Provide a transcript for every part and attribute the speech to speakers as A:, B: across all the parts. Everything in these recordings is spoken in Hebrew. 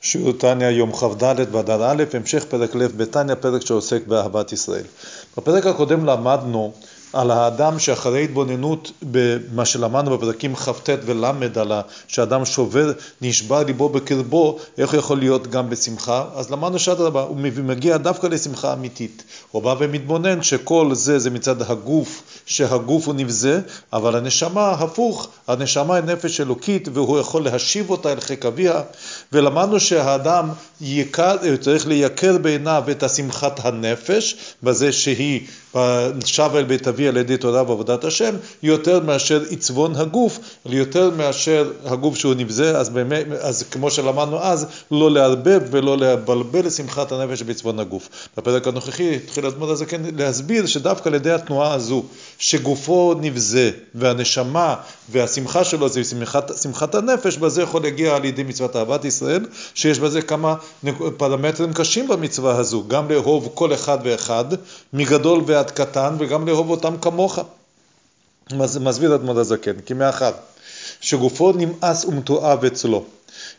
A: שיעור תניא יום כ"ד באדר א', המשך פרק ל' בתניא, פרק שעוסק באהבת ישראל. בפרק הקודם למדנו על האדם שאחרי התבוננות במה שלמדנו בפרקים כ"ט ול' על שאדם שובר, נשבר ליבו בקרבו, איך הוא יכול להיות גם בשמחה? אז למדנו שאדרבה, הוא מגיע דווקא לשמחה אמיתית. הוא בא ומתבונן שכל זה זה מצד הגוף, שהגוף הוא נבזה, אבל הנשמה הפוך, הנשמה היא נפש אלוקית והוא יכול להשיב אותה אל חיק אביה, ולמדנו שהאדם יקר, צריך לייקר בעיניו את השמחת הנפש, בזה שהיא שבה אל בית אבי על ידי תורה ועבודת השם, יותר מאשר עיצבון הגוף, יותר מאשר הגוף שהוא נבזה, אז, באמת, אז כמו שלמדנו אז, לא לערבב ולא לבלבל לשמחת הנפש בעיצבון הגוף. בפרק הנוכחי התחיל הדמות הזה כן להסביר שדווקא על ידי התנועה הזו, שגופו נבזה והנשמה והשמחה שלו זה שמחת, שמחת הנפש, בזה יכול להגיע על ידי מצוות אהבת ישראל, שיש בזה כמה פרמטרים קשים במצווה הזו, גם לאהוב כל אחד ואחד, מגדול ועד קטן, וגם לאהוב אותם כמוך. מסביר אדמות הזקן, כי מאחר שגופו נמאס ומתועב אצלו,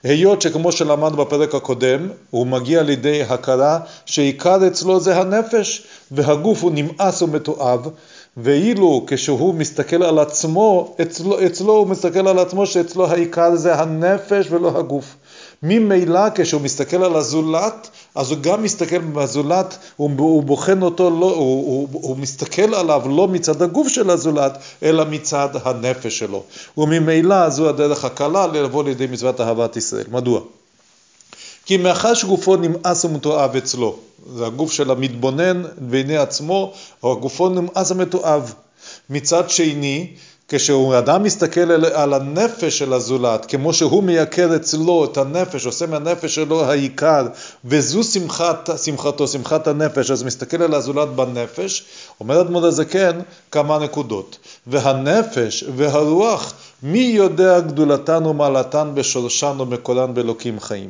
A: היות שכמו שלמדנו בפרק הקודם, הוא מגיע לידי הכרה שעיקר אצלו זה הנפש, והגוף הוא נמאס ומתועב, ואילו כשהוא מסתכל על עצמו, אצלו, אצלו הוא מסתכל על עצמו שאצלו העיקר זה הנפש ולא הגוף. ממילא כשהוא מסתכל על הזולת, אז הוא גם מסתכל בזולת, הוא, הוא בוחן אותו, לא, הוא, הוא, הוא מסתכל עליו לא מצד הגוף של הזולת, אלא מצד הנפש שלו. וממילא זו הדרך הקלה לבוא לידי מצוות אהבת ישראל. מדוע? כי מאחר שגופו נמאס ומתועב אצלו, זה הגוף של המתבונן בעיני עצמו, או הגופו נמאס ומתועב. מצד שני, כשאדם מסתכל על הנפש של הזולת, כמו שהוא מייקר אצלו את הנפש, עושה מהנפש שלו העיקר, וזו שמחת, שמחתו, שמחת הנפש, אז מסתכל על הזולת בנפש, אומר אדמות הזקן כמה נקודות. והנפש והרוח, מי יודע גדולתן ומעלתן בשורשן ומקורן באלוקים חיים.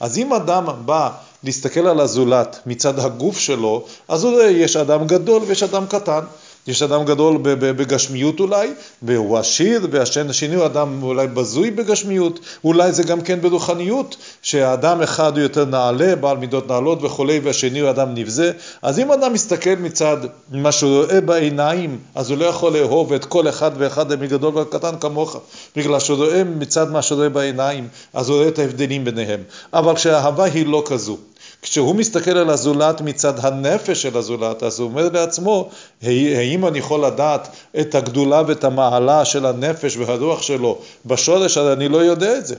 A: אז אם אדם בא להסתכל על הזולת מצד הגוף שלו, אז הוא רואה יש אדם גדול ויש אדם קטן. יש אדם גדול בגשמיות אולי, והוא עשיר, והשני הוא אדם אולי בזוי בגשמיות, אולי זה גם כן ברוחניות, שהאדם אחד הוא יותר נעלה, בעל מידות נעלות וכולי, והשני הוא אדם נבזה. אז אם אדם מסתכל מצד מה שהוא רואה בעיניים, אז הוא לא יכול לאהוב את כל אחד ואחד מגדול וקטן כמוך, בגלל שהוא רואה מצד מה שהוא רואה בעיניים, אז הוא רואה את ההבדלים ביניהם. אבל כשהאהבה היא לא כזו. כשהוא מסתכל על הזולת מצד הנפש של הזולת, אז הוא אומר לעצמו, האם אני יכול לדעת את הגדולה ואת המעלה של הנפש והרוח שלו בשורש, אני לא יודע את זה.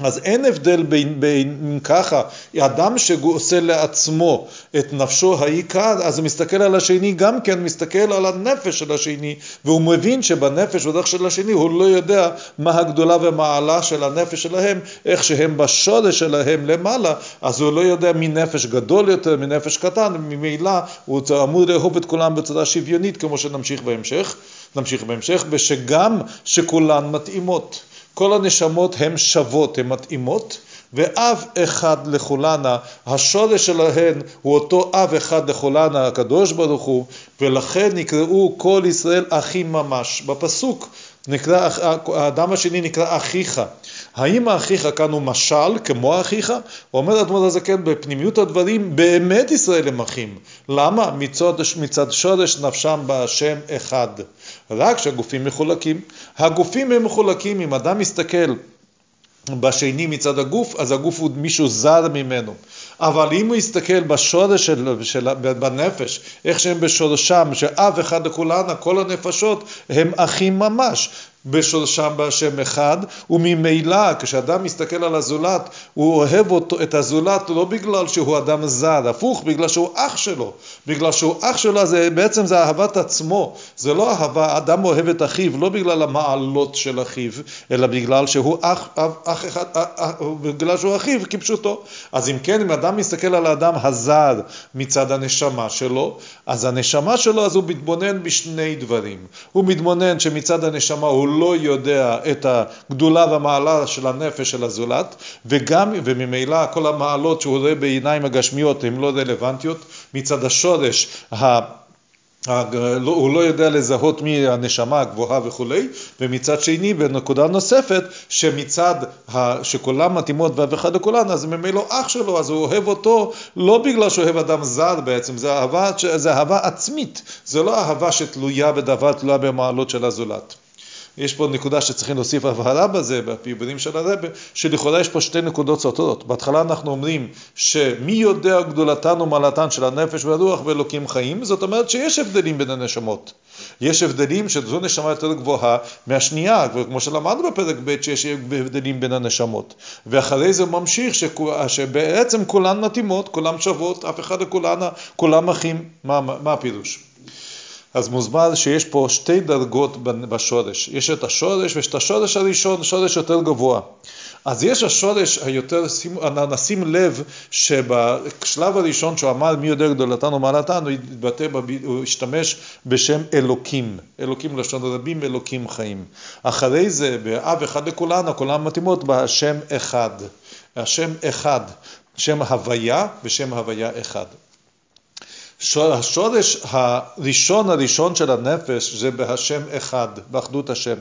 A: אז אין הבדל בין, בין ככה, אדם שעושה לעצמו את נפשו העיקר, אז הוא מסתכל על השני גם כן, מסתכל על הנפש של השני, והוא מבין שבנפש ובדרך של השני הוא לא יודע מה הגדולה והמעלה של הנפש שלהם, איך שהם בשורש שלהם למעלה, אז הוא לא יודע מי נפש גדול יותר, מי נפש קטן, ממילא הוא אמור לאהוב את כולם בצורה שוויונית, כמו שנמשיך בהמשך, נמשיך בהמשך, ושגם שכולן מתאימות. כל הנשמות הן שוות, הן מתאימות, ואב אחד לכולנה, השורש שלהן הוא אותו אב אחד לכולנה, הקדוש ברוך הוא, ולכן נקראו כל ישראל אחים ממש. בפסוק נקרא, האדם השני נקרא אחיך. האם האחיך כאן הוא משל כמו אחיך? אומר אדמות הזקן בפנימיות הדברים באמת ישראל הם אחים. למה? מצד, מצד שורש נפשם בהשם אחד. רק שהגופים מחולקים. הגופים הם מחולקים, אם אדם מסתכל בשני מצד הגוף, אז הגוף הוא מישהו זר ממנו. אבל אם הוא יסתכל בשורש של, של, בנפש, איך שהם בשורשם, שאב אחד לכולנה, כל הנפשות הם אחים ממש. בשורשם בהשם אחד, וממילא כשאדם מסתכל על הזולת, הוא אוהב אותו, את הזולת לא בגלל שהוא אדם זר, הפוך, בגלל שהוא אח שלו. בגלל שהוא אח שלו, זה, בעצם זה אהבת עצמו. זה לא אהבה, אדם אוהב את אחיו, לא בגלל המעלות של אחיו, אלא בגלל שהוא אח, אח, אח אחד, אח, אח, בגלל שהוא אחיו כפשוטו. אז אם כן, אם אדם מסתכל על האדם הזר מצד הנשמה שלו, אז הנשמה שלו, אז הוא מתבונן בשני דברים. הוא מתבונן שמצד הנשמה הוא לא יודע את הגדולה והמעלה של הנפש של הזולת, וגם, וממילא כל המעלות שהוא רואה בעיניים הגשמיות הן לא רלוונטיות, מצד השורש לא, הוא לא יודע לזהות מי הנשמה הגבוהה וכולי, ומצד שני, בנקודה נוספת, שמצד ה... שכולם מתאימות אחד לכולן, אז ממילא אח שלו, אז הוא אוהב אותו לא בגלל שהוא אוהב אדם זר בעצם, זה אהבה, זה אהבה עצמית, זה לא אהבה שתלויה בדבר, תלויה במעלות של הזולת. יש פה נקודה שצריכים להוסיף הבהרה בזה, בפיבודים של הרבי, שלכאורה יש פה שתי נקודות סותרות. בהתחלה אנחנו אומרים שמי יודע גדולתן ומעלתן של הנפש והרוח ואלוקים חיים, זאת אומרת שיש הבדלים בין הנשמות. יש הבדלים שזו נשמה יותר גבוהה מהשנייה, כמו שלמדנו בפרק ב' שיש הבדלים בין הנשמות. ואחרי זה ממשיך שבעצם כולן מתאימות, כולן שוות, אף אחד לכולן, כולם אחים. מה, מה הפירוש? אז מוסבר שיש פה שתי דרגות בשורש. יש את השורש ויש את השורש הראשון, שורש יותר גבוה. אז יש השורש היותר, נשים לב שבשלב הראשון שהוא אמר מי יודע גדולתן ומעלתן, הוא התבטא, הוא השתמש בשם אלוקים, אלוקים לשון רבים, אלוקים חיים. אחרי זה, באב אחד לכולנו, כולן מתאימות בהשם אחד. השם אחד, שם הוויה ושם הוויה אחד. השורש הראשון הראשון של הנפש זה בהשם אחד, באחדות השם.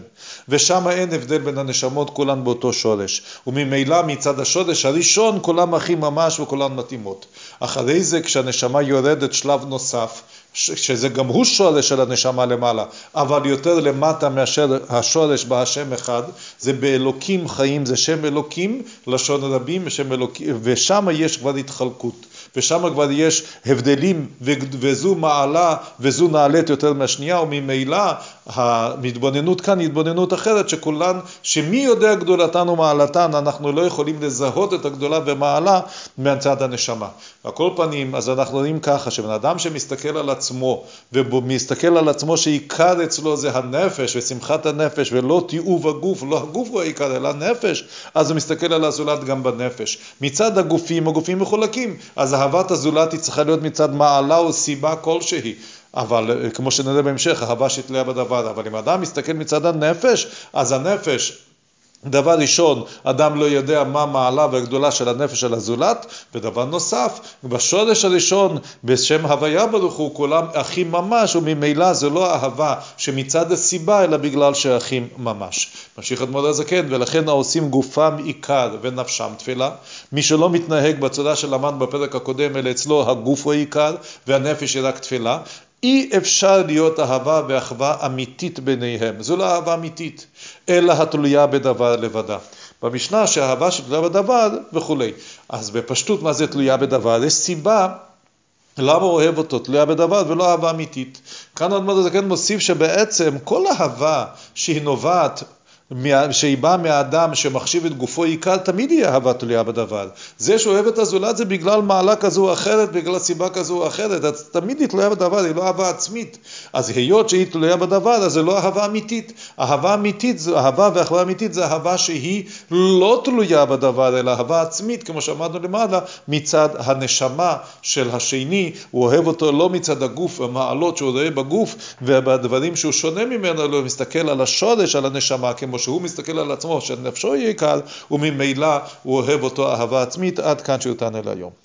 A: ושם אין הבדל בין הנשמות, כולן באותו שורש. וממילא מצד השורש הראשון כולן אחים ממש וכולן מתאימות. אחרי זה כשהנשמה יורדת שלב נוסף, שזה גם הוא שורש של הנשמה למעלה, אבל יותר למטה מאשר השורש בהשם אחד, זה באלוקים חיים, זה שם אלוקים, לשון רבים, ושם יש כבר התחלקות. ושם כבר יש הבדלים וזו מעלה וזו נעלית יותר מהשנייה וממילא המתבוננות כאן היא התבוננות אחרת שכולן, שמי יודע גדולתן ומעלתן אנחנו לא יכולים לזהות את הגדולה ומעלה מצד הנשמה. על כל פנים אז אנחנו רואים ככה שבן אדם שמסתכל על עצמו ומסתכל על עצמו שעיקר אצלו זה הנפש ושמחת הנפש ולא תיעוב הגוף, לא הגוף הוא העיקר אלא הנפש, אז הוא מסתכל על הזולת גם בנפש. מצד הגופים, הגופים מחולקים, אז אהבת הזולת היא צריכה להיות מצד מעלה או סיבה כלשהי. אבל כמו שנראה בהמשך, אהבה שתלויה בדבר, אבל אם אדם מסתכל מצד הנפש, אז הנפש דבר ראשון, אדם לא יודע מה מעלה והגדולה של הנפש של הזולת, ודבר נוסף, בשורש הראשון, בשם הוויה ברוך הוא, כולם אחים ממש, וממילא זה לא אהבה שמצד הסיבה, אלא בגלל שאחים ממש. ממשיך אדמו"ר הזקן, ולכן העושים גופם עיקר ונפשם תפילה. מי שלא מתנהג בצורה שלמד בפרק הקודם, אלא אצלו הגוף הוא עיקר, והנפש היא רק תפילה. אי אפשר להיות אהבה ואחווה אמיתית ביניהם. זו לא אהבה אמיתית, אלא התלויה בדבר לבדה. במשנה שאהבה שתלויה בדבר וכולי. אז בפשטות מה זה תלויה בדבר? יש סיבה למה הוא אוהב אותו, תלויה בדבר ולא אהבה אמיתית. כאן עוד מעט הזקן מוסיף שבעצם כל אהבה שהיא נובעת שהיא באה מהאדם שמחשיב את גופו עיקר, תמיד יהיה אהבה תלויה בדבר. זה שאוהב את הזולת זה בגלל מעלה כזו או אחרת, בגלל סיבה כזו או אחרת, אז תמיד היא תלויה בדבר, היא לא אהבה עצמית. אז היות שהיא תלויה בדבר, אז זה לא אהבה אמיתית. אהבה אמיתית, אהבה ואחווה אמיתית זה אהבה שהיא לא תלויה בדבר, אלא אהבה עצמית, כמו שאמרנו למעלה, מצד הנשמה של השני, הוא אוהב אותו לא מצד הגוף, המעלות שהוא רואה בגוף, ובדברים שהוא שונה ממנו, לא מסתכל על השורש, על הנשמה, כמו שהוא מסתכל על עצמו, שנפשו יהיה קל, וממילא הוא אוהב אותו אהבה עצמית, עד כאן שיותנו להיום.